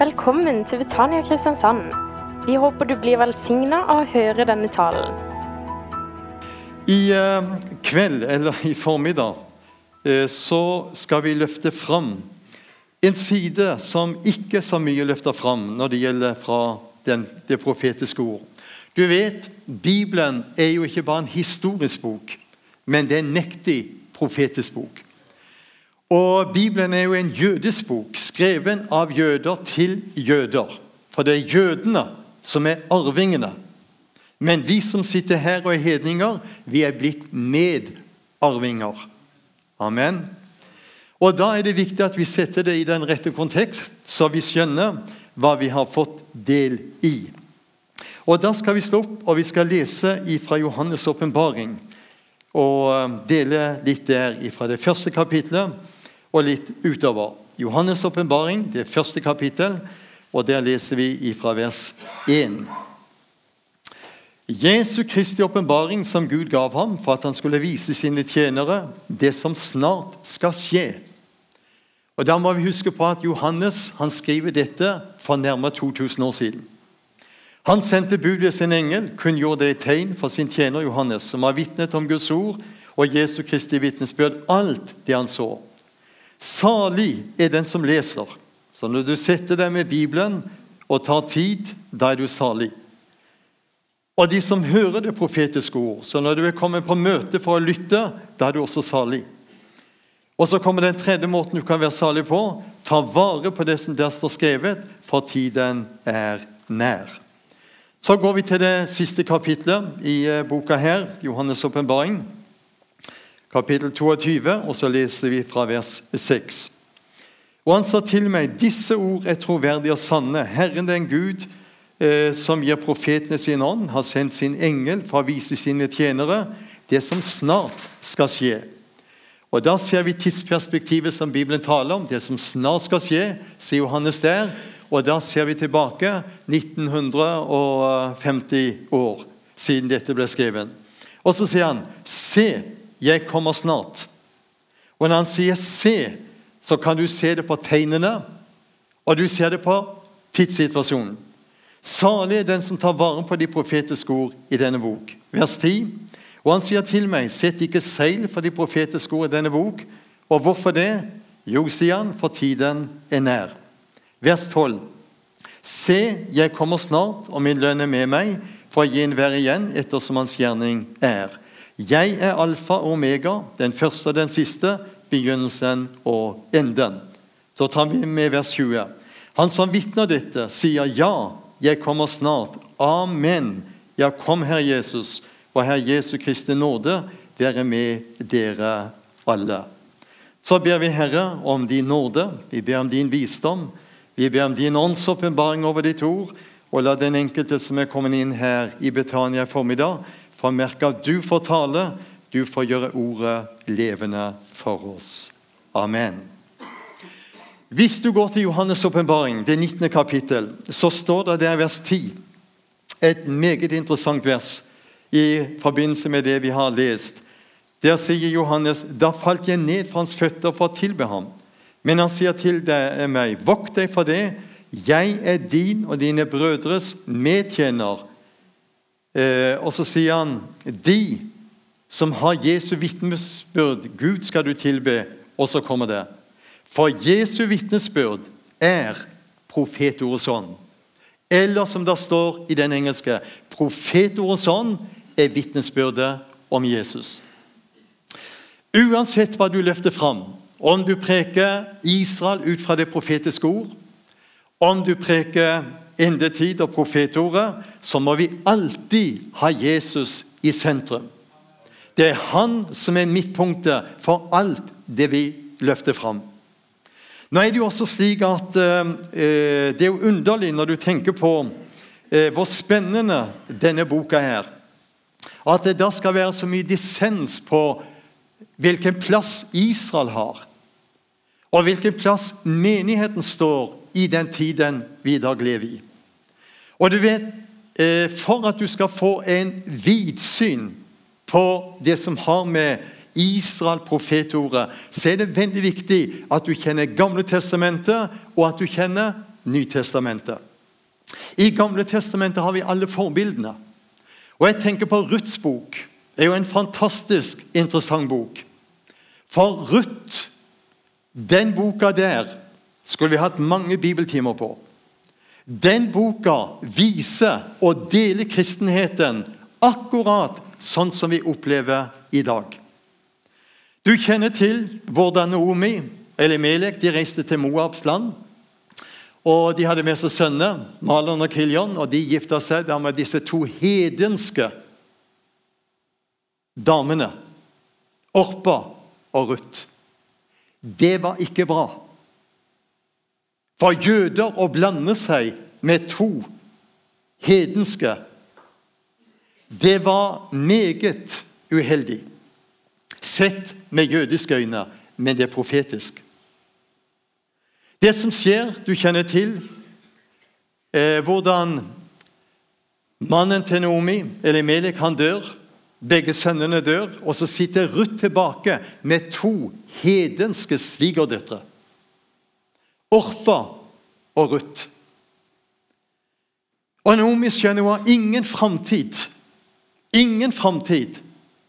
Velkommen til Betania Kristiansand. Vi håper du blir velsigna av å høre denne talen. I eh, kveld, eller i formiddag, eh, så skal vi løfte fram en side som ikke så mye løfter fram når det gjelder fra den, det profetiske ord. Du vet, Bibelen er jo ikke bare en historisk bok, men det er en nektig profetisk bok. Og Bibelen er jo en jødisk bok, skreven av jøder til jøder. For det er jødene som er arvingene. Men vi som sitter her og er hedninger, vi er blitt medarvinger. Amen. Og Da er det viktig at vi setter det i den rette kontekst, så vi skjønner hva vi har fått del i. Og Da skal vi slå opp og vi skal lese fra Johannes' åpenbaring. Og eh, dele litt der fra det første kapitlet og litt utover. Johannes' åpenbaring, det første kapittel, og der leser vi fra vers 1. Jesu Kristi åpenbaring som Gud gav ham for at han skulle vise sine tjenere det som snart skal skje. Og Da må vi huske på at Johannes han skriver dette for nærmere 2000 år siden. Han sendte bud ved sin engel, kunngjorde det i tegn for sin tjener Johannes, som har vitnet om Guds ord og Jesu Kristi vitnesbyrd, alt det han så. Salig er den som leser. Så når du setter deg med Bibelen og tar tid, da er du salig. Og de som hører det profetiske ord. Så når du er kommet på møte for å lytte, da er du også salig. Og så kommer den tredje måten du kan være salig på. Ta vare på det som der står skrevet, for tiden er nær. Så går vi til det siste kapitlet i eh, boka her, Johannes' åpenbaring kapittel 22, og så leser vi fra vers 6. Og han sa til meg, disse ord er troverdige og sanne. Herren den Gud eh, som gir profetene sin ånd, har sendt sin engel for å vise sine tjenere det som snart skal skje. Og Da ser vi tidsperspektivet som Bibelen taler om. Det som snart skal skje, sier Johannes der. Og da ser vi tilbake 1950 år siden dette ble skrevet. Og så sier han, se, 'Jeg kommer snart'. Og når han sier 'se', så kan du se det på tegnene, og du ser det på tidssituasjonen. Salig er den som tar vare på de profetiske ord i denne bok. Vers 10. Og han sier til meg, sett ikke seil for de profetiske ord i denne bok. Og hvorfor det? Jo, sier han, for tiden er nær. Vers 12. Se, jeg kommer snart, og min lønn er med meg, for å gi enhver igjen ettersom hans gjerning er. Jeg er alfa og omega, den første og den siste, begynnelsen og enden. Så tar vi med vers 20. Han som vitner dette, sier ja, jeg kommer snart. Amen. Ja, kom, Herre Jesus, og Herre Jesu Kristi nåde være med dere alle. Så ber vi, Herre, om din nåde, vi ber om din visdom, vi ber om din åndsåpenbaring over ditt ord, og la den enkelte som er kommet inn her i Betania i formiddag, får merker at du får tale, du får gjøre ordet levende for oss. Amen. Hvis du går til Johannes' åpenbaring, det 19. kapittel, så står det der vers 10 et meget interessant vers i forbindelse med det vi har lest. Der sier Johannes da falt jeg ned for hans føtter for å tilbe ham. Men han sier til deg, meg, vokt deg for det. Jeg er din og dine brødres medtjener Eh, og så sier han de som har Jesu vitnesbyrd, Gud skal du tilbe. Og så kommer det. For Jesu vitnesbyrd er profetordets ånd. Eller som det står i den engelske profetordets ånd er vitnesbyrdet om Jesus. Uansett hva du løfter fram, om du preker Israel ut fra det profetiske ord, om du preker endetid og profetordet, så må vi alltid ha Jesus i sentrum. Det er han som er midtpunktet for alt det vi løfter fram. Nå er Det jo også slik at eh, det er jo underlig når du tenker på eh, hvor spennende denne boka er. At det da skal være så mye dissens på hvilken plass Israel har, og hvilken plass menigheten står i den tiden vi i dag lever i. Og du vet, eh, For at du skal få en vidsyn på det som har med Israel, profetordet, så er det veldig viktig at du kjenner Gamle testamentet, og at du kjenner Nytestamentet. I Gamle testamentet har vi alle forbildene. Og jeg tenker på Ruths bok. Det er jo en fantastisk interessant bok. For Ruth, den boka der, skulle vi hatt mange bibeltimer på. Den boka viser og deler kristenheten akkurat sånn som vi opplever i dag. Du kjenner til hvordan Naomi eller Melek de reiste til Moabs land. Og De hadde med seg sønner, Malon og Kiljon, og de gifta seg med disse to hedenske damene. Orpa og Ruth. Det var ikke bra. For jøder å blande seg med to hedenske Det var meget uheldig. Sett med jødiske øyne, men det er profetisk. Det som skjer, du kjenner til eh, hvordan mannen til Naomi, Elimelek, han dør. Begge sønnene dør, og så sitter Ruth tilbake med to hedenske svigerdøtre. Orpa og Ruth. Og Naomi skjønner hun har ingen framtid. Ingen framtid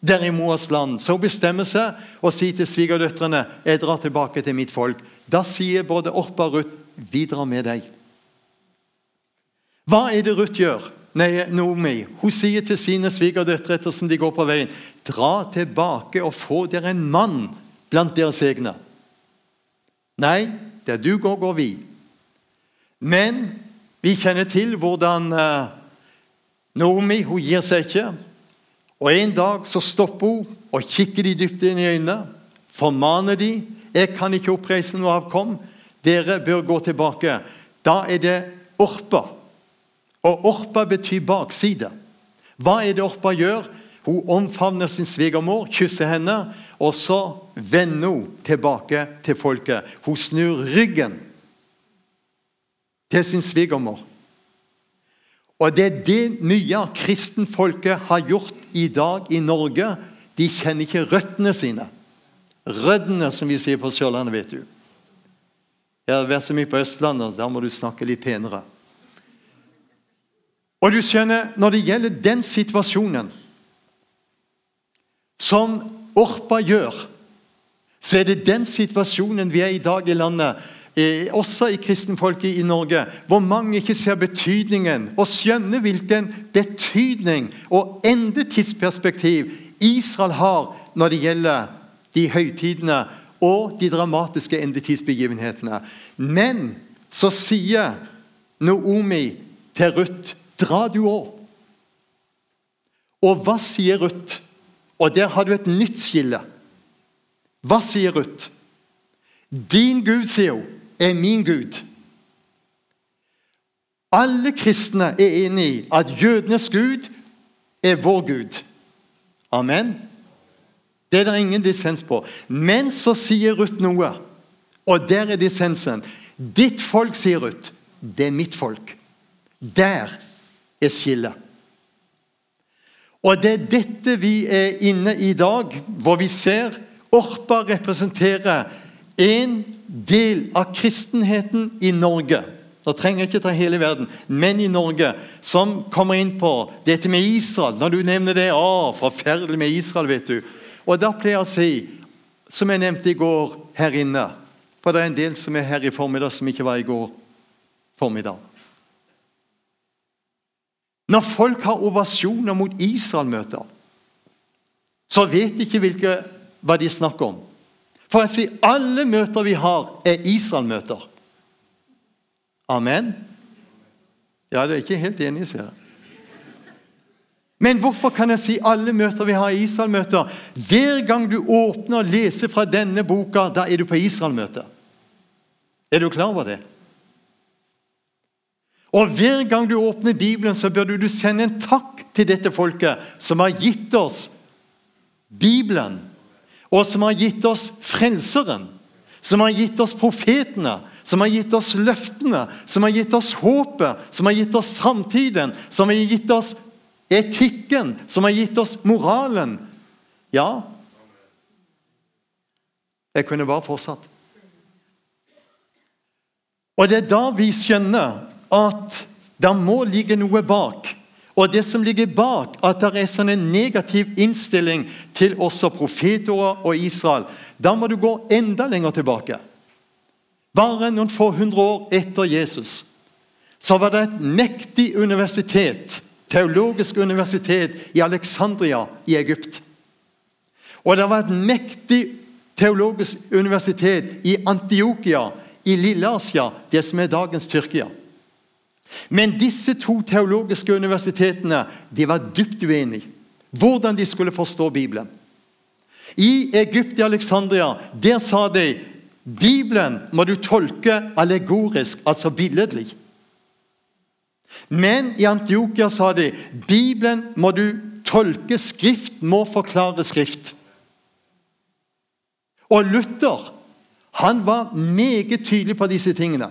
der i Moas land. Så hun bestemmer seg og sier til svigerdøtrene jeg drar tilbake til mitt folk. Da sier både Orpa og Ruth vi drar med deg. Hva er det Ruth gjør? Nei, Naomi hun sier til sine svigerdøtre ettersom de går på veien dra tilbake og få dere en mann blant deres egne. Nei, der du går, går vi. Men vi kjenner til hvordan uh, Naomi hun gir seg ikke. Og En dag så stopper hun og kikker de dypt inn i øynene, formaner de 'Jeg kan ikke oppreise noe avkom. Dere bør gå tilbake.' Da er det Orpa. Og Orpa betyr bakside. Hva er det Orpa gjør? Hun omfavner sin svigermor, kysser henne, og så vender hun tilbake til folket. Hun snur ryggen til sin svigermor. Og Det er det mye av kristenfolket har gjort i dag i Norge. De kjenner ikke røttene sine. Røddene, som vi sier på Sørlandet, vet du. Jeg har vært så mye på Østlandet, der må du snakke litt penere. Og du skjønner, Når det gjelder den situasjonen som Orpa gjør, så er det den situasjonen vi er i dag i landet, eh, også i kristenfolket i Norge, hvor mange ikke ser betydningen og skjønner hvilken betydning og endetidsperspektiv Israel har når det gjelder de høytidene og de dramatiske endetidsbegivenhetene. Men så sier Noomi til Ruth, 'Dra du òg'. Og hva sier Ruth? Og der har du et nytt skille. Hva sier Ruth? Din Gud, sier hun, er min Gud. Alle kristne er enig i at jødenes Gud er vår Gud. Amen. Det er det ingen dissens på. Men så sier Ruth noe, og der er dissensen. Ditt folk, sier Ruth, det er mitt folk. Der er skillet. Og det er dette vi er inne i i dag, hvor vi ser Orpa representerer en del av kristenheten i Norge. Da trenger jeg ikke ta hele verden, men i Norge, som kommer inn på dette med Israel. Når du nevner det Å, forferdelig med Israel, vet du. Og da pleier jeg å si, som jeg nevnte i går her inne For det er en del som er her i formiddag, som ikke var i går formiddag. Når folk har ovasjoner mot Israel-møter, så vet de ikke hvilke, hva de snakker om. For jeg sier alle møter vi har, er Israel-møter. Amen? Ja, det er ikke helt enig, ser jeg. Men hvorfor kan jeg si alle møter vi har i Israel-møter? Hver gang du åpner og leser fra denne boka, da er du på Israel-møte. Er du klar over det? Og Hver gang du åpner Bibelen, så bør du sende en takk til dette folket som har gitt oss Bibelen, og som har gitt oss Frelseren, som har gitt oss profetene, som har gitt oss løftene, som har gitt oss håpet, som har gitt oss framtiden, som har gitt oss etikken som har gitt oss moralen. Ja Jeg kunne bare fortsatt. Og det er da vi skjønner at det må ligge noe bak. Og det som ligger bak at det er sånn en negativ innstilling til også profetåret og Israel, da må du gå enda lenger tilbake. Bare noen få hundre år etter Jesus så var det et mektig universitet, teologisk universitet i Alexandria i Egypt. Og det var et mektig teologisk universitet i Antiokia i Lille-Asia, det som er dagens Tyrkia. Men disse to teologiske universitetene de var dypt uenige hvordan de skulle forstå Bibelen. I Egypt i Alexandria der sa de Bibelen må du tolke allegorisk, altså billedlig. Men i Antiokia sa de Bibelen må du tolke Skrift, må forklare Skrift. Og Luther han var meget tydelig på disse tingene.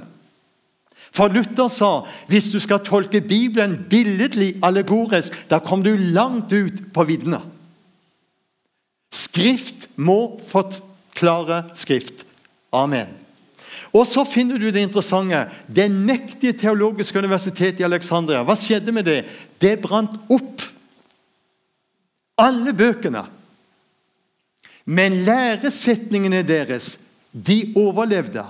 For Luther sa hvis du skal tolke Bibelen billedlig, allegorisk, da kommer du langt ut på viddene. Skrift må forklare Skrift. Amen. Og så finner du det interessante. Det mektige teologiske universitetet i Alexandria. Hva skjedde med det? Det brant opp. Alle bøkene. Men læresetningene deres, de overlevde.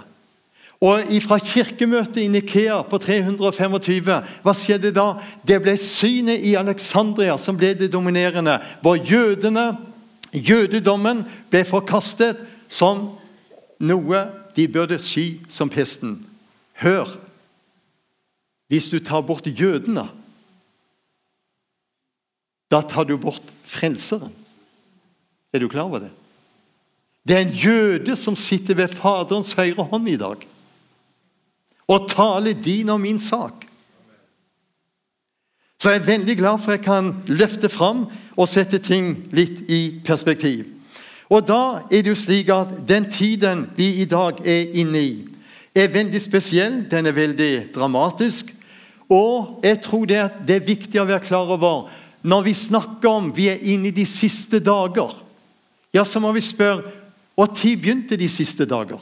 Og Fra kirkemøtet i Nikea på 325, hva skjedde da? Det ble synet i Alexandria som ble det dominerende. Hvor jødene, jødedommen, ble forkastet som noe de burde sky som pesten. Hør! Hvis du tar bort jødene, da tar du bort frelseren. Er du klar over det? Det er en jøde som sitter ved Faderens høyre hånd i dag og tale din og min sak. Så jeg er veldig glad for at jeg kan løfte fram og sette ting litt i perspektiv. Og da er det jo slik at Den tiden vi i dag er inne i, er veldig spesiell. Den er veldig dramatisk. Og jeg tror det, det er viktig å være klar over når vi snakker om vi er inne i de siste dager, ja, så må vi spørre når begynte de siste dager?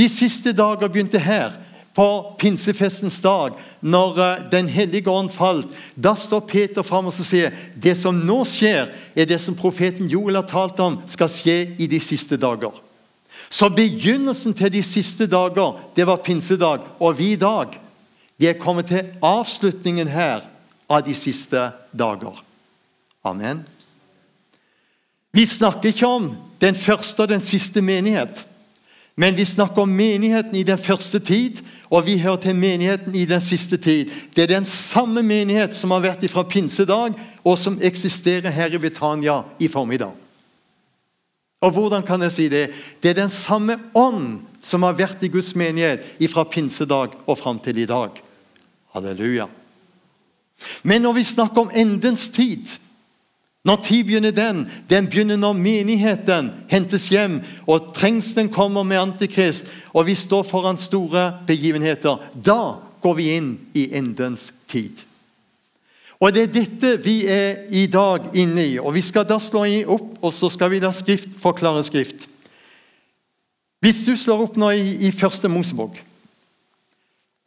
De siste dager begynte her, på pinsefestens dag, når eh, Den hellige ånd falt. Da står Peter fram og sier det som nå skjer, er det som profeten Joel har talt om, skal skje i de siste dager. Så begynnelsen til de siste dager, det var pinsedag. Og vi i dag, vi er kommet til avslutningen her av de siste dager. Amen. Vi snakker ikke om den første og den siste menighet. Men vi snakker om menigheten i den første tid, og vi hører til menigheten i den siste tid. Det er den samme menighet som har vært fra pinsedag, og som eksisterer her i Britannia i formiddag. Og hvordan kan jeg si det? Det er den samme ånd som har vært i Guds menighet fra pinsedag og fram til i dag. Halleluja. Men når vi snakker om endens tid når tid begynner den? Den begynner når menigheten hentes hjem, og trengselen kommer med Antikrist, og vi står foran store begivenheter. Da går vi inn i endens tid. Og Det er dette vi er i dag inne i. og Vi skal da slå i opp, og så skal vi da skrift, forklare Skrift. Hvis du slår opp nå i, i første Mosebok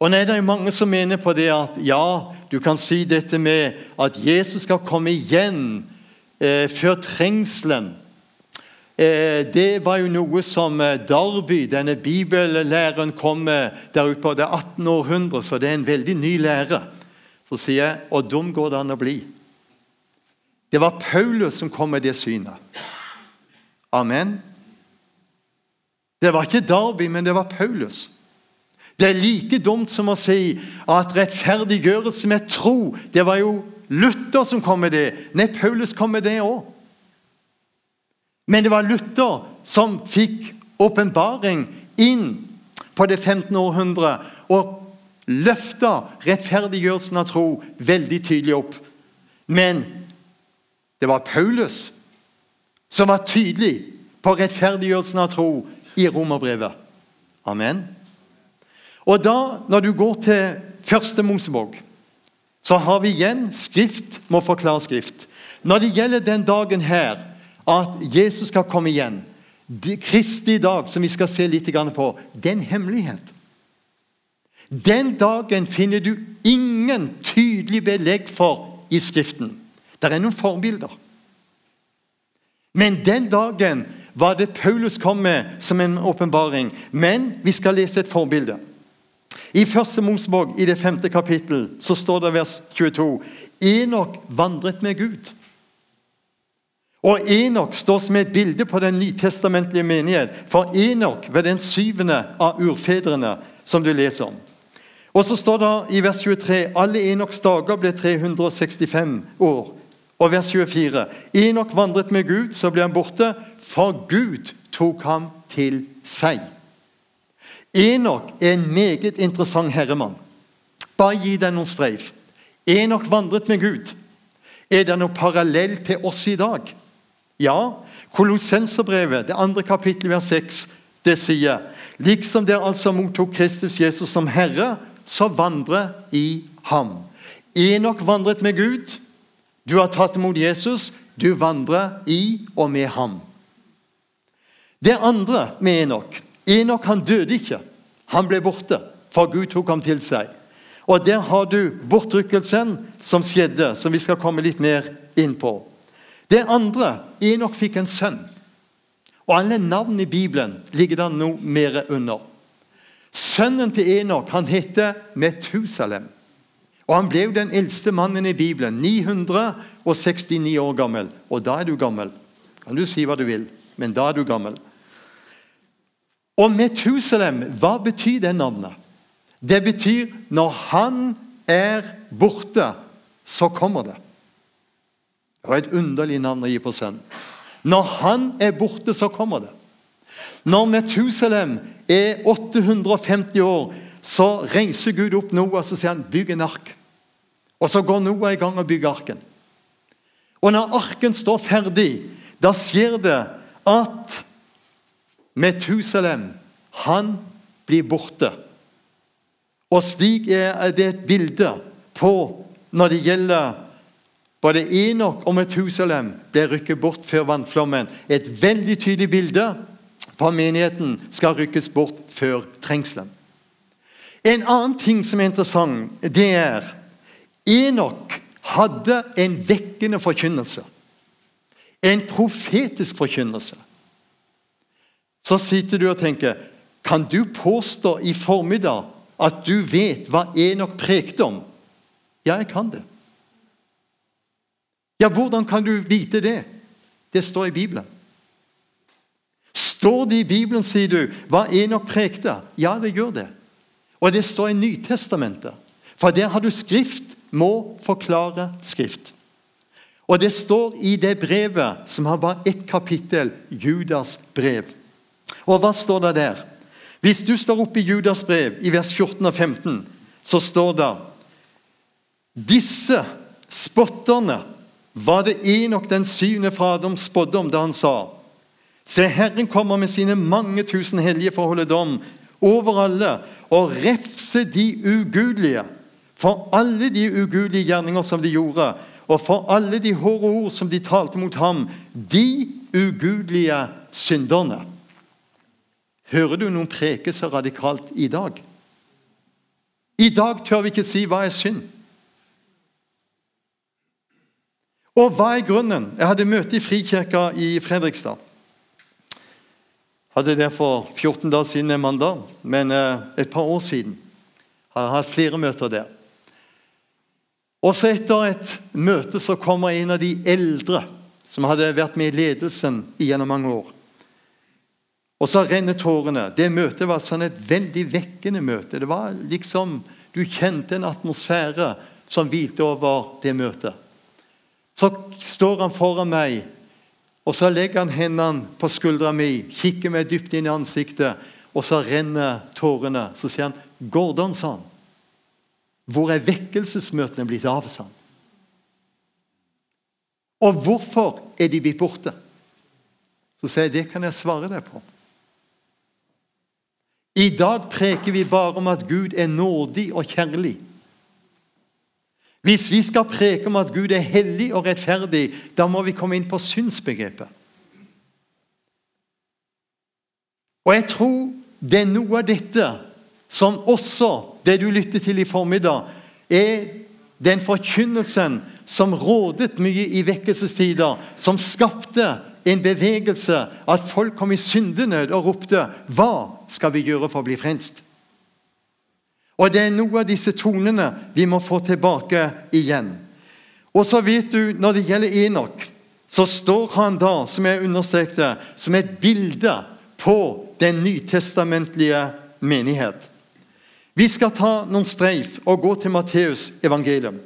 og nei, Det er mange som mener på det at ja, du kan si dette med at Jesus skal komme igjen eh, før trengselen. Eh, det var jo noe som eh, Darby, denne bibellæreren, kom med der ute på det 18. århundre, så det er en veldig ny lære. Så sier jeg og dum går det an å bli. Det var Paulus som kom med det synet. Amen. Det var ikke Darby, men det var Paulus. Det er like dumt som å si at rettferdiggjørelse med tro Det var jo Luther som kom med det. Nei, Paulus kom med det òg. Men det var Luther som fikk åpenbaring inn på det 15. århundre og løfta rettferdiggjørelsen av tro veldig tydelig opp. Men det var Paulus som var tydelig på rettferdiggjørelsen av tro i romerbrevet. Amen. Og da, når du går til første Mosebok så har vi igjen Skrift må forklare Skrift. Når det gjelder den dagen her, at Jesus skal komme igjen Kristi dag, som vi skal se litt på, det er en hemmelighet. Den dagen finner du ingen tydelig belegg for i Skriften. Det er noen forbilder. Men den dagen var det Paulus kom med som en åpenbaring. Men vi skal lese et forbilde. I første Mosebok, i det femte kapittel, så står det vers 22. Enok vandret med Gud. Og Enok står som et bilde på den nytestamentlige menighet. For Enok var den syvende av urfedrene som du leser om. Og så står det i vers 23 alle Enoks dager ble 365 år. Og vers 24 Enok vandret med Gud, så ble han borte, for Gud tok ham til seg. Enok er en meget interessant herremann. Bare gi deg noen streif. Enok vandret med Gud. Er det noe parallell til oss i dag? Ja. Kolossenserbrevet, det andre kapittelet, vers 6, det sier liksom dere altså mottok Kristus Jesus som Herre, så vandre i ham. Enok vandret med Gud. Du har tatt imot Jesus. Du vandrer i og med ham. Det andre med Enok Enok han døde ikke. Han ble borte, for Gud tok ham til seg. Og Der har du bortrykkelsen som skjedde, som vi skal komme litt mer inn på. Det andre Enok fikk en sønn. Og Alle navn i Bibelen ligger der noe mer under. Sønnen til Enok han heter Metusalem. Og Han ble jo den eldste mannen i Bibelen. 969 år gammel. Og da er du gammel. Kan du si hva du vil, men da er du gammel. Og Metusalem, hva betyr det navnet? Det betyr når han er borte, så kommer det. Det var et underlig navn å gi på sønn. Når han er borte, så kommer det. Når Metusalem er 850 år, så reiser Gud opp Noah og sier han, bygg en ark. Og Så går Noah i gang og bygger arken. Og Når arken står ferdig, da skjer det at Metusalem, han blir borte. Og slik er det et bilde på når det gjelder både Enok og Metusalem ble rykket bort før vannflommen. Et veldig tydelig bilde på at menigheten skal rykkes bort før trengselen. En annen ting som er interessant, det er Enok hadde en vekkende forkynnelse. En profetisk forkynnelse. Så sitter du og tenker Kan du påstå i formiddag at du vet hva Enok prekte om? Ja, jeg kan det. Ja, hvordan kan du vite det? Det står i Bibelen. Står det i Bibelen, sier du, hva Enok prekte? Ja, det gjør det. Og det står i Nytestamentet. For der har du Skrift må forklare Skrift. Og det står i det brevet som har bare ett kapittel, Judas brev. Og hva står det der? Hvis du står oppe i Judas brev, i vers 14 og 15, så står det Disse spotterne var det Enok den syvende fra Adam spådde om da han sa Se, Herren kommer med sine mange tusen hellige for å holde dom over alle og refse de ugudelige for alle de ugudelige gjerninger som de gjorde, og for alle de hårde ord som de talte mot ham, de ugudelige synderne. Hører du noen preke så radikalt i dag? I dag tør vi ikke si hva er synd. Og hva er grunnen? Jeg hadde møte i Frikirka i Fredrikstad. Hadde det for 14 dager siden en mandag, men eh, et par år siden. Har hatt flere møter der. Og så Etter et møte så kommer en av de eldre som hadde vært med i ledelsen gjennom mange år. Og så renner tårene. Det møtet var sånn et veldig vekkende møte. Det var liksom, Du kjente en atmosfære som hvilte over det møtet. Så står han foran meg, og så legger han hendene på skuldra mi, kikker meg dypt inn i ansiktet, og så renner tårene. Så sier han, 'Gordon', sa han. 'Hvor er vekkelsesmøtene blitt av?' sa han. Og hvorfor er de blitt borte? Så sier jeg, 'Det kan jeg svare deg på'. I dag preker vi bare om at Gud er nådig og kjærlig. Hvis vi skal preke om at Gud er hellig og rettferdig, da må vi komme inn på synsbegrepet. Og jeg tror det er noe av dette som også, det du lytter til i formiddag, er den forkynnelsen som rådet mye i vekkelsestider, som skapte en bevegelse, at folk kom i syndenød og ropte 'Hva skal vi gjøre for å bli frelst?' Og Det er noe av disse tonene vi må få tilbake igjen. Og så vet du, Når det gjelder Enok, så står han da, som jeg understrekte, som et bilde på den nytestamentlige menighet. Vi skal ta noen streif og gå til Matteus evangelium.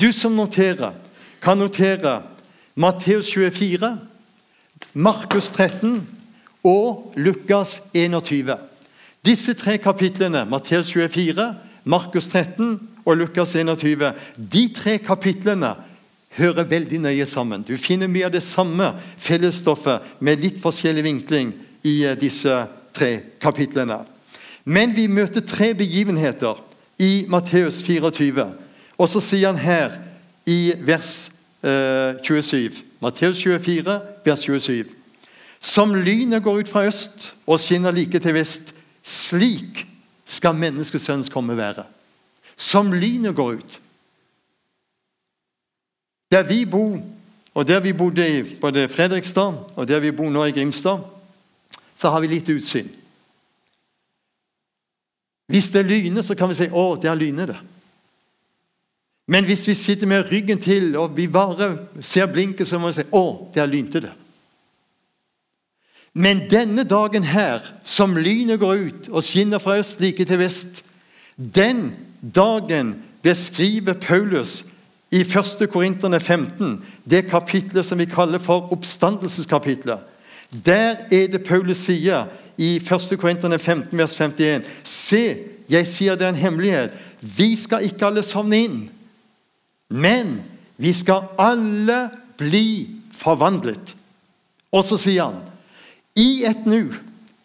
Du som noterer, kan notere Matteus 24, Markus 13 og Lukas 21. Disse tre kapitlene, Matteus 24, Markus 13 og Lukas 21, de tre kapitlene hører veldig nøye sammen. Du finner mye av det samme fellesstoffet med litt forskjellig vinkling i eh, disse tre kapitlene. Men vi møter tre begivenheter i Matteus 24. Og så sier han her i vers 27, Matteus 24, vers 27 Som lynet går ut fra øst og skinner like til vest, slik skal menneskesønns komme være. Som lynet går ut. Der vi bor, og der vi bodde i både Fredrikstad og der vi bor nå i Grimstad, så har vi litt utsyn. Hvis det lyner, så kan vi si 'Å, der lyner det'. Men hvis vi sitter med ryggen til og vi bare ser blinket, så må vi si 'Å, der lynte det'. Men denne dagen her, som lynet går ut og skinner fra øst like til vest, den dagen beskriver Paulus i 1. Korinterne 15, det kapitlet som vi kaller for oppstandelseskapitlet. Der er det Paulus sier i 1. Korinterne 15, vers 51.: Se, jeg sier det er en hemmelighet. Vi skal ikke alle sovne inn, men vi skal alle bli forvandlet. Og så sier han i et nu,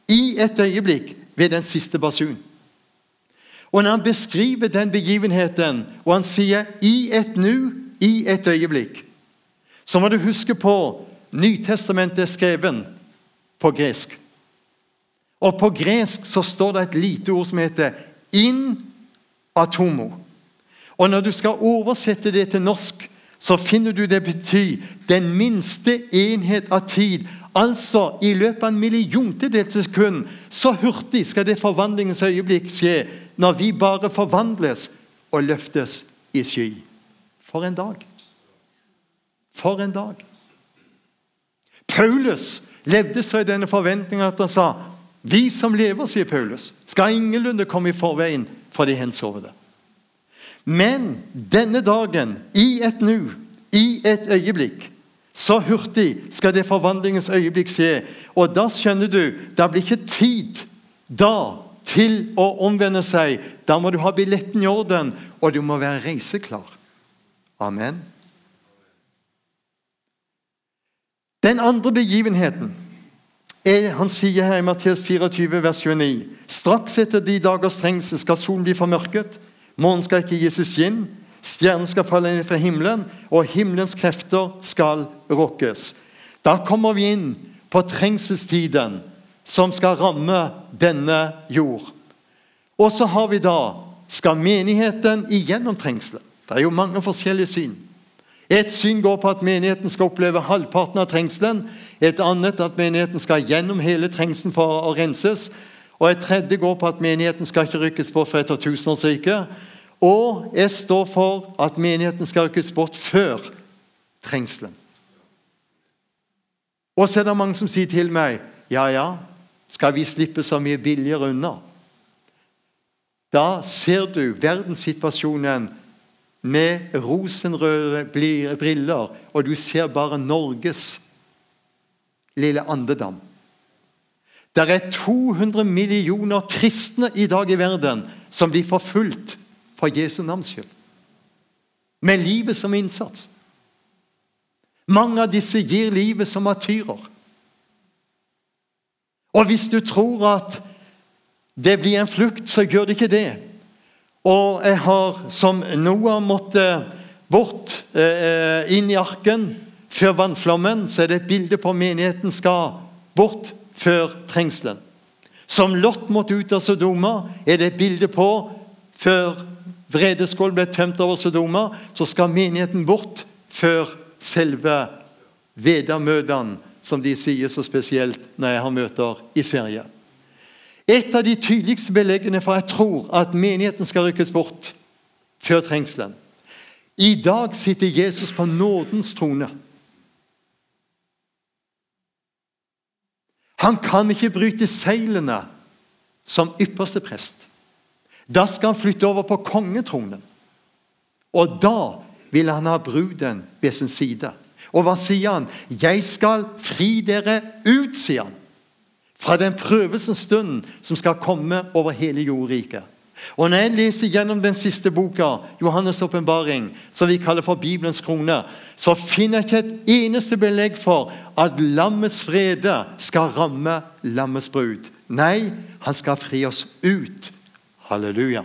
i et øyeblikk, ved den siste basun. Og når han beskriver den begivenheten, og han sier 'i et nu', 'i et øyeblikk', så må du huske på Nytestamentet er skrevet på gresk. Og på gresk så står det et lite ord som heter 'in atomo'. Og når du skal oversette det til norsk, så finner du det betyr den minste enhet av tid Altså, I løpet av en milliontedels sekund så hurtig skal det forvandlingens øyeblikk skje når vi bare forvandles og løftes i sky. For en dag! For en dag! Paulus levde så i denne forventningen at han sa vi som lever, sier Paulus, skal ingenlunde komme i forveien for de hensovne. Men denne dagen, i et nu, i et øyeblikk, så hurtig skal det forvandlingens øyeblikk skje. Og da skjønner du det blir ikke tid da til å omvende seg. Da må du ha billetten i orden, og du må være reiseklar. Amen. Den andre begivenheten er, han sier her i Matteus 24, vers 29.: Straks etter de dagers trengsel skal solen bli formørket, månen skal ikke gi seg skinn, Stjernen skal falle ned fra himmelen, og himmelens krefter skal rokkes. Da kommer vi inn på trengselstiden som skal ramme denne jord. Og så har vi da Skal menigheten igjennom trengselen? Det er jo mange forskjellige syn. Et syn går på at menigheten skal oppleve halvparten av trengselen. Et annet at menigheten skal gjennom hele trengselen for å renses. Og et tredje går på at menigheten skal ikke rykkes bort fra etter tusenårsriket. Og jeg står for at menigheten skal rykkes bort før trengselen. Og så er det mange som sier til meg ja, ja, skal vi slippe så mye billigere unna? Da ser du verdenssituasjonen med rosenrøde briller, og du ser bare Norges lille andedam. Det er 200 millioner kristne i dag i verden som blir forfulgt for Jesu navns skyld. Med livet som innsats. Mange av disse gir livet som martyrer. Og hvis du tror at det blir en flukt, så gjør det ikke det. Og jeg har, som Noah måtte bort eh, inn i arken før vannflommen, så er det et bilde på menigheten skal bort før trengselen. Som Lot måtte ut av Sodoma, er det et bilde på før vredeskålen ble tømt over Sodoma, så skal menigheten bort før selve vedermøtene, som de sier så spesielt når jeg har møter i Sverige. Et av de tydeligste beleggene for jeg tror at menigheten skal rykkes bort før trengselen. I dag sitter Jesus på nådens trone. Han kan ikke bryte seilene som ypperste prest. Da skal han flytte over på kongetronen. Og da vil han ha bruden ved sin side. Og hva sier han? 'Jeg skal fri dere ut', sier han. Fra den prøvelsens stund som skal komme over hele jordriket. Og Når jeg leser gjennom den siste boka, Johannes' åpenbaring, som vi kaller for Bibelens krone, så finner jeg ikke et eneste belegg for at lammets frede skal ramme lammets brud. Nei, han skal fri oss ut. Halleluja.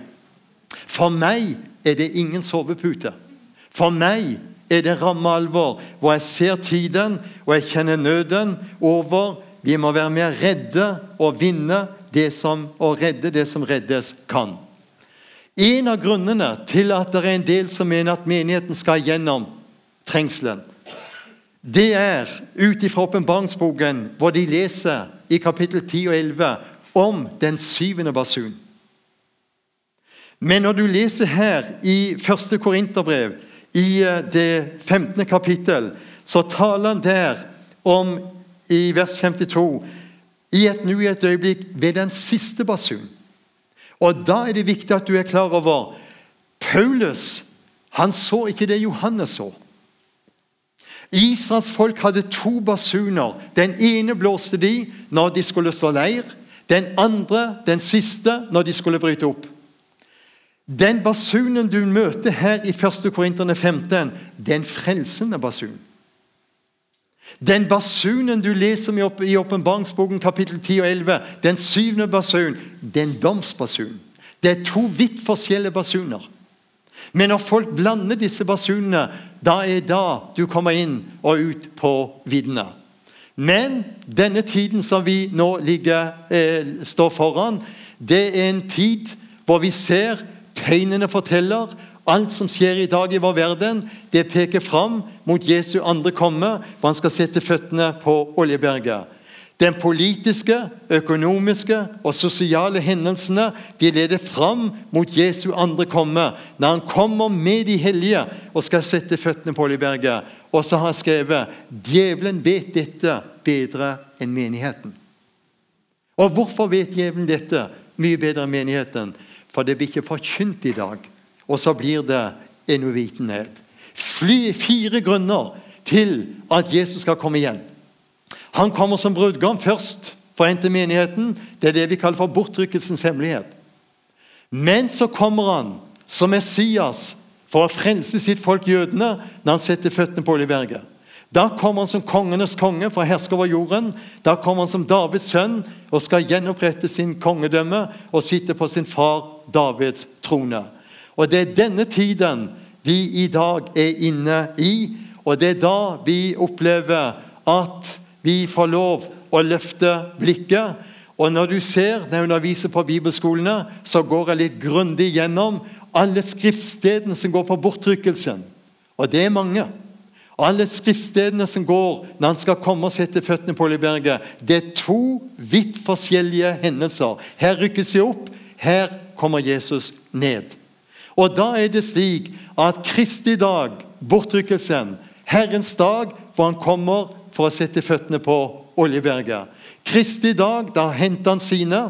For meg er det ingen sovepute. For meg er det ramme alvor, hvor jeg ser tiden og jeg kjenner nøden over. Vi må være mer redde og vinne det som, og redde det som reddes kan. En av grunnene til at det er en del som mener at menigheten skal gjennom trengselen, det er ut ifra åpenbaringsboken, hvor de leser i kapittel 10 og 11 om den syvende basun. Men når du leser her i første Korinterbrev, i eh, det 15. kapittel, så taler han der om, i vers 52, i et nu i et øyeblikk ved den siste basun. Og Da er det viktig at du er klar over Paulus han så ikke det Johannes så. Israels folk hadde to basuner. Den ene blåste de når de skulle slå leir. Den andre, den siste, når de skulle bryte opp. Den basunen du møter her i 1. Korinterne 15, det er en frelsende basun. Den basunen du leser om i åpenbaringsboken kapittel 10 og 11, den syvende basun, det er en domsbasun. Det er to vidt forskjellige basuner. Men når folk blander disse basunene, da er da du kommer inn og ut på viddene. Men denne tiden som vi nå ligger, eh, står foran, det er en tid hvor vi ser tegnene forteller Alt som skjer i dag i vår verden, det peker fram mot Jesu andre komme, hvor han skal sette føttene på Oljeberget. Den politiske, økonomiske og sosiale hendelsene de leder fram mot Jesu andre komme, når han kommer med de hellige og skal sette føttene på Oljeberget. Og så har han skrevet djevelen vet dette bedre enn menigheten. Og hvorfor vet djevelen dette mye bedre enn menigheten? For det blir ikke forkynt i dag og så blir det en uvitenhet. Fire grunner til at Jesus skal komme igjen. Han kommer som brudgom først for å hente menigheten. Det er det vi kaller for bortrykkelsens hemmelighet. Men så kommer han som Messias for å frelse sitt folk jødene når han setter føttene på Oljeberget. Da kommer han som kongenes konge for å herske over jorden. Da kommer han som Davids sønn og skal gjenopprette sin kongedømme og sitte på sin far Davids trone. Og Det er denne tiden vi i dag er inne i, og det er da vi opplever at vi får lov å løfte blikket. Og Når du ser når jeg underviser på bibelskolene, så går jeg litt grundig gjennom alle skriftstedene som går på bortrykkelsen. Og det er mange. Alle skriftstedene som går når han skal komme og sette føttene på Oljeberget, det er to vidt forskjellige hendelser. Her rykkes de opp, her kommer Jesus ned. Og da er det slik at Kristi dag, bortrykkelsen, Herrens dag, hvor han kommer for å sette føttene på Oljeberget. Kristi dag, da henter han sine,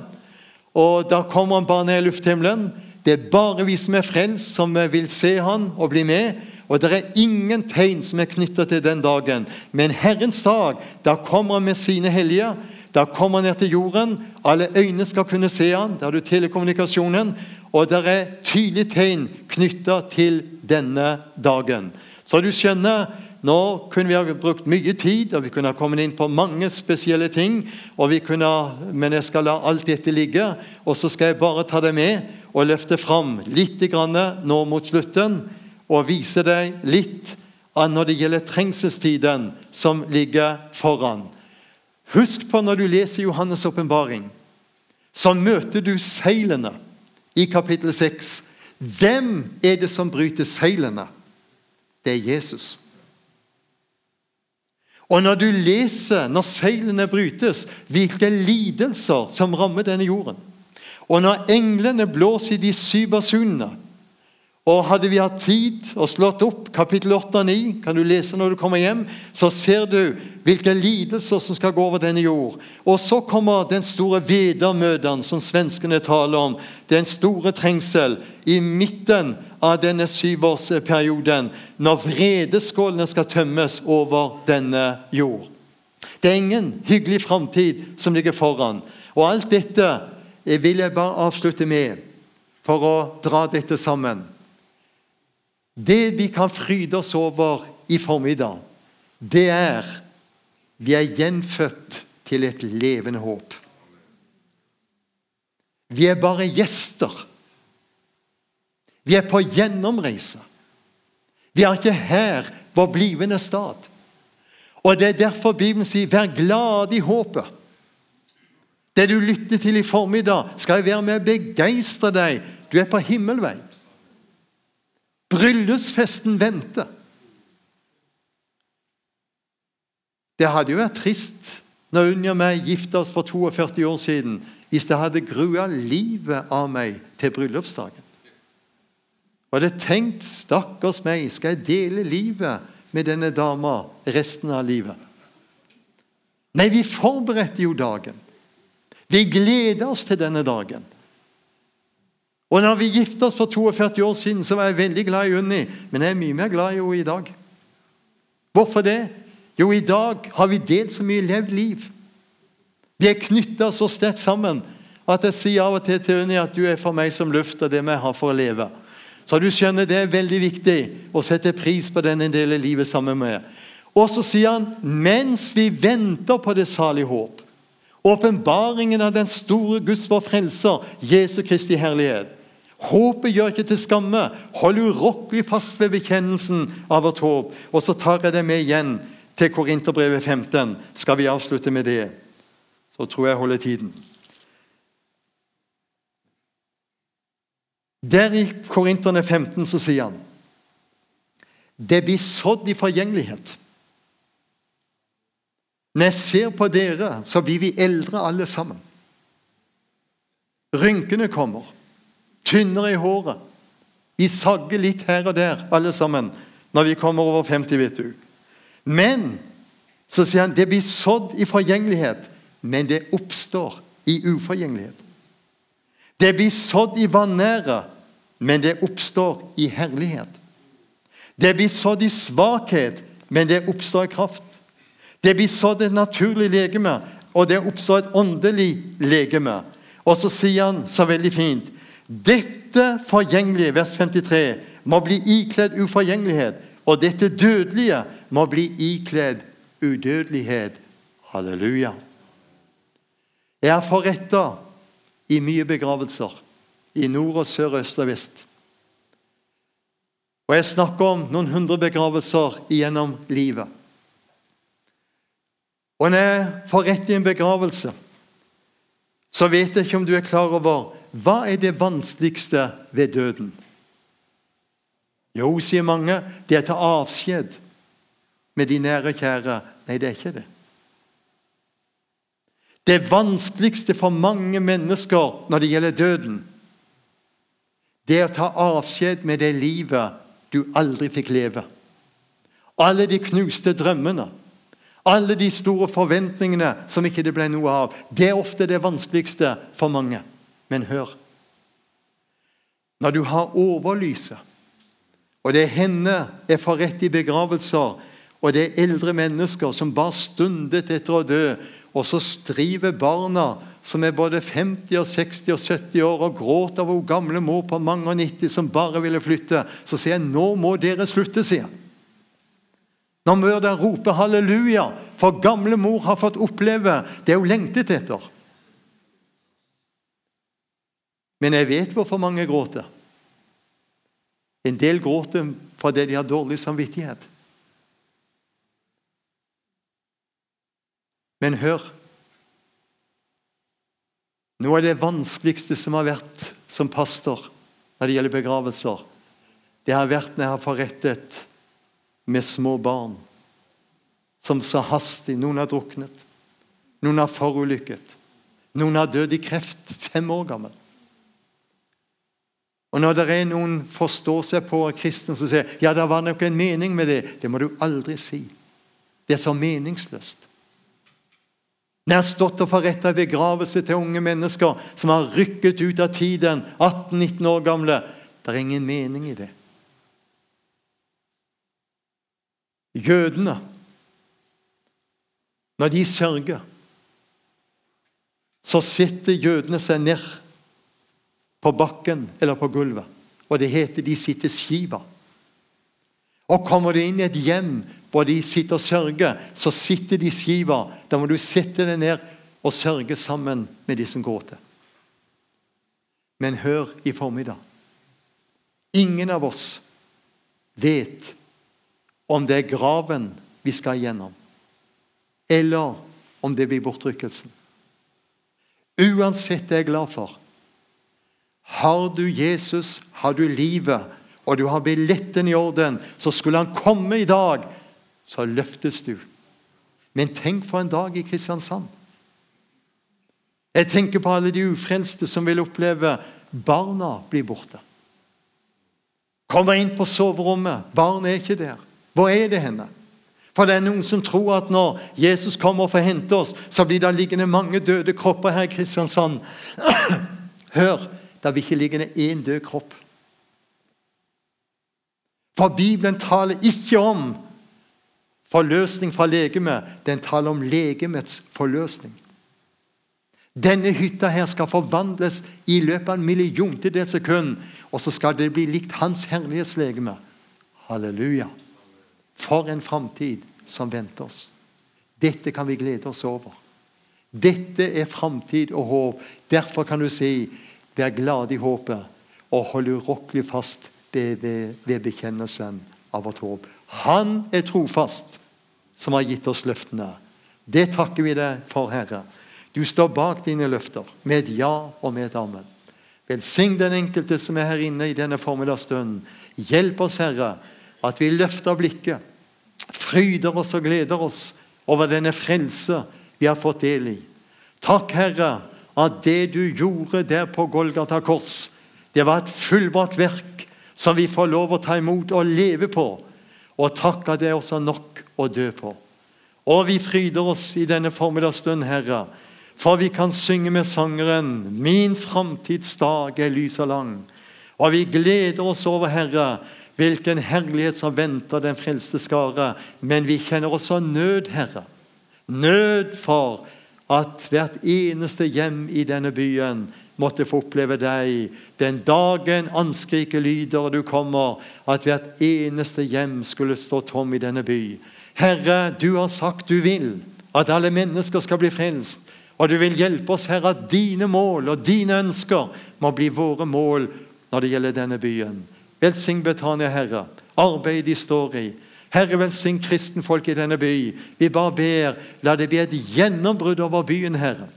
og da kommer han bare ned i lufthimmelen. Det er bare vi som er frelst, som vil se han og bli med. Og det er ingen tegn som er knytta til den dagen. Men Herrens dag, da kommer han med sine hellige. Da kommer han ned til jorden. Alle øyne skal kunne se han. Da har du telekommunikasjonen. Og det er tydelige tegn knytta til denne dagen. Så du skjønner, nå kunne vi ha brukt mye tid, og vi kunne ha kommet inn på mange spesielle ting. og vi kunne, Men jeg skal la alt dette ligge, og så skal jeg bare ta det med og løfte fram litt nå mot slutten, og vise deg litt av når det gjelder trengselstiden som ligger foran. Husk på når du leser Johannes' åpenbaring så møter du seilene i kapittel 6. Hvem er det som bryter seilene? Det er Jesus. Og når du leser, når seilene brytes, hvilke lidelser som rammer denne jorden Og når englene blåser i de syv basunene og Hadde vi hatt tid og slått opp kapittel 8 og 9, kan du lese når du kommer hjem, så ser du hvilke lidelser som skal gå over denne jord. Og så kommer den store vedermøten som svenskene taler om. Den store trengsel i midten av denne syvårsperioden, når vredeskålene skal tømmes over denne jord. Det er ingen hyggelig framtid som ligger foran. Og alt dette vil jeg bare avslutte med for å dra dette sammen. Det vi kan fryde oss over i formiddag, det er vi er gjenfødt til et levende håp. Vi er bare gjester. Vi er på gjennomreise. Vi er ikke her vår blivende stad. Og Det er derfor Bibelen sier 'vær glad i håpet'. Det du lytter til i formiddag, skal jeg være med å begeistre deg. Du er på himmelvei. Bryllupsfesten venter. Det hadde jo vært trist når Unni og meg gifta oss for 42 år siden, hvis det hadde grua livet av meg til bryllupsdagen. Og hadde tenkt 'stakkars meg, skal jeg dele livet med denne dama resten av livet'? Nei, vi forberedte jo dagen. Vi gleder oss til denne dagen. Og når vi gifta oss for 42 år siden, så var jeg veldig glad i Unni, men jeg er mye mer glad i henne i dag. Hvorfor det? Jo, i dag har vi delt så mye levd liv. Vi er knytta så sterkt sammen at jeg sier av og til til Unni at du er for meg som luft, og det vi har for å leve. Så du skjønner, det er veldig viktig å sette pris på den en del av livet sammen med. Og så sier han mens vi venter på det salige håp, åpenbaringen av den store Guds vår frelser, Jesu Kristi herlighet, Håpet gjør ikke til skamme. Hold urokkelig fast ved bekjennelsen av vårt håp. Og så tar jeg det med igjen til Korinterbrevet 15. Skal vi avslutte med det? Så tror jeg holder tiden. Der i Korinterne 15 så sier han Det blir sådd i forgjengelighet. Når jeg ser på dere, så blir vi eldre alle sammen. Rynkene kommer tynnere i håret. Vi sagger litt her og der, alle sammen, når vi kommer over 50, vet du. Men så sier han det blir sådd i forgjengelighet, men det oppstår i uforgjengelighet. Det blir sådd i vanære, men det oppstår i herlighet. Det blir sådd i svakhet, men det oppstår i kraft. Det blir sådd et naturlig legeme, og det oppstår et åndelig legeme. Og så sier han så veldig fint dette forgjengelige, vers 53, må bli ikledd uforgjengelighet. Og dette dødelige må bli ikledd udødelighet. Halleluja. Jeg har forretta i mye begravelser. I nord og sør, øst og vest. Og jeg snakker om noen hundre begravelser gjennom livet. Og når jeg får rett i en begravelse, så vet jeg ikke om du er klar over hva er det vanskeligste ved døden? Jo, sier mange, det er å ta avskjed med de nære og kjære. Nei, det er ikke det. Det vanskeligste for mange mennesker når det gjelder døden, det er å ta avskjed med det livet du aldri fikk leve. Alle de knuste drømmene, alle de store forventningene som ikke det ble noe av. Det er ofte det vanskeligste for mange. Men hør Når du har overlyset, og det er henne jeg får rett i begravelser, og det er eldre mennesker som bare stundet etter å dø, og så striver barna som er både 50, og 60 og 70 år og gråter over gamle mor på mange og 90 som bare ville flytte. Så sier jeg nå må dere slutte, sier jeg. Nå må roper rope halleluja, for gamle mor har fått oppleve det hun lengtet etter. Men jeg vet hvorfor mange gråter. En del gråter fordi de har dårlig samvittighet. Men hør Noe av det vanskeligste som har vært som pastor når det gjelder begravelser, det har vært når jeg har forrettet med små barn som så hastig Noen har druknet, noen har forulykket, noen har dødd i kreft, fem år gammel. Og Når det er noen forstår seg på kristne som sier ja, det var nok en mening med det, det må du aldri si. Det er så meningsløst. Når jeg har stått og forretta begravelse til unge mennesker som har rykket ut av tiden, 18-19 år gamle Det er ingen mening i det. Jødene, når de sørger, så sitter jødene seg ned på bakken eller på gulvet. Og det heter de sitter skiva. Og kommer du inn i et hjem hvor de sitter og sørger, så sitter de skiva. Da må du sette deg ned og sørge sammen med de som gråter. Men hør i formiddag. Ingen av oss vet om det er graven vi skal igjennom, eller om det blir bortrykkelsen. Uansett er jeg glad for. Har du Jesus, har du livet, og du har billetten i orden, så skulle han komme i dag, så løftes du. Men tenk for en dag i Kristiansand. Jeg tenker på alle de ufrelste som vil oppleve barna bli borte. Kommer inn på soverommet, barnet er ikke der. Hvor er det henne? For det er noen som tror at når Jesus kommer for å hente oss, så blir det liggende mange døde kropper her i Kristiansand. Hør, det vil ikke liggende én død kropp. For Bibelen taler ikke om forløsning fra legemet. Den taler om legemets forløsning. Denne hytta her skal forvandles i løpet av en million til det sekund, og så skal det bli likt Hans herlighetslegeme. Halleluja. For en framtid som venter oss. Dette kan vi glede oss over. Dette er framtid og håp. Derfor kan du si, vær glad i håpet og hold urokkelig fast ved, ved bekjennelsen av vårt håp. Han er trofast, som har gitt oss løftene. Det takker vi deg for, Herre. Du står bak dine løfter med et ja og med et amen. Velsign den enkelte som er her inne i denne formiddagsstunden. Hjelp oss, Herre, at vi løfter blikket, fryder oss og gleder oss over denne frelse vi har fått del i. Takk, Herre, at det du gjorde der på Golgata kors, det var et fullbart verk som vi får lov å ta imot og leve på. Og takk at det er også nok å dø på. Og vi fryder oss i denne formiddagsstund, Herre, for vi kan synge med sangeren 'Min framtidsdag er lys og lang'. Og vi gleder oss over, Herre, hvilken herlighet som venter den frelste skare. Men vi kjenner også nød, Herre. Nød for at hvert eneste hjem i denne byen måtte få oppleve deg den dagen anskriket lyder og du kommer, at hvert eneste hjem skulle stå tom i denne by. Herre, du har sagt du vil at alle mennesker skal bli frelst. Og du vil hjelpe oss, Herre, at dine mål og dine ønsker må bli våre mål når det gjelder denne byen. Velsign Betania, Herre, arbeidet de står i. Herre, velsign kristenfolk i denne by. Vi bare ber, la det bli et gjennombrudd over byen, Herre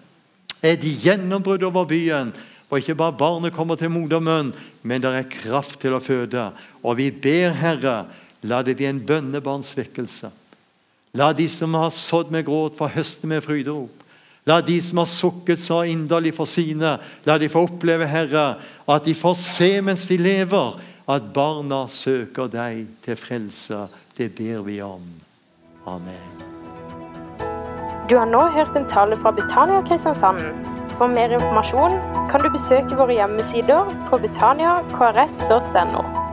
et gjennombrudd over byen. Og ikke bare barnet kommer til modermunn, men det er kraft til å føde. Og vi ber, Herre, la det bli en bønnebarnsvekkelse. La de som har sådd med gråt, få høste med fryderop. La de som har sukket så inderlig for sine, la de få oppleve, Herre, at de får se mens de lever, at barna søker deg til frelse. Det ber vi om. Amen. Du har nå hørt en tale fra Betania Kristiansand. For mer informasjon kan du besøke våre hjemmesider på betaniakrs.no.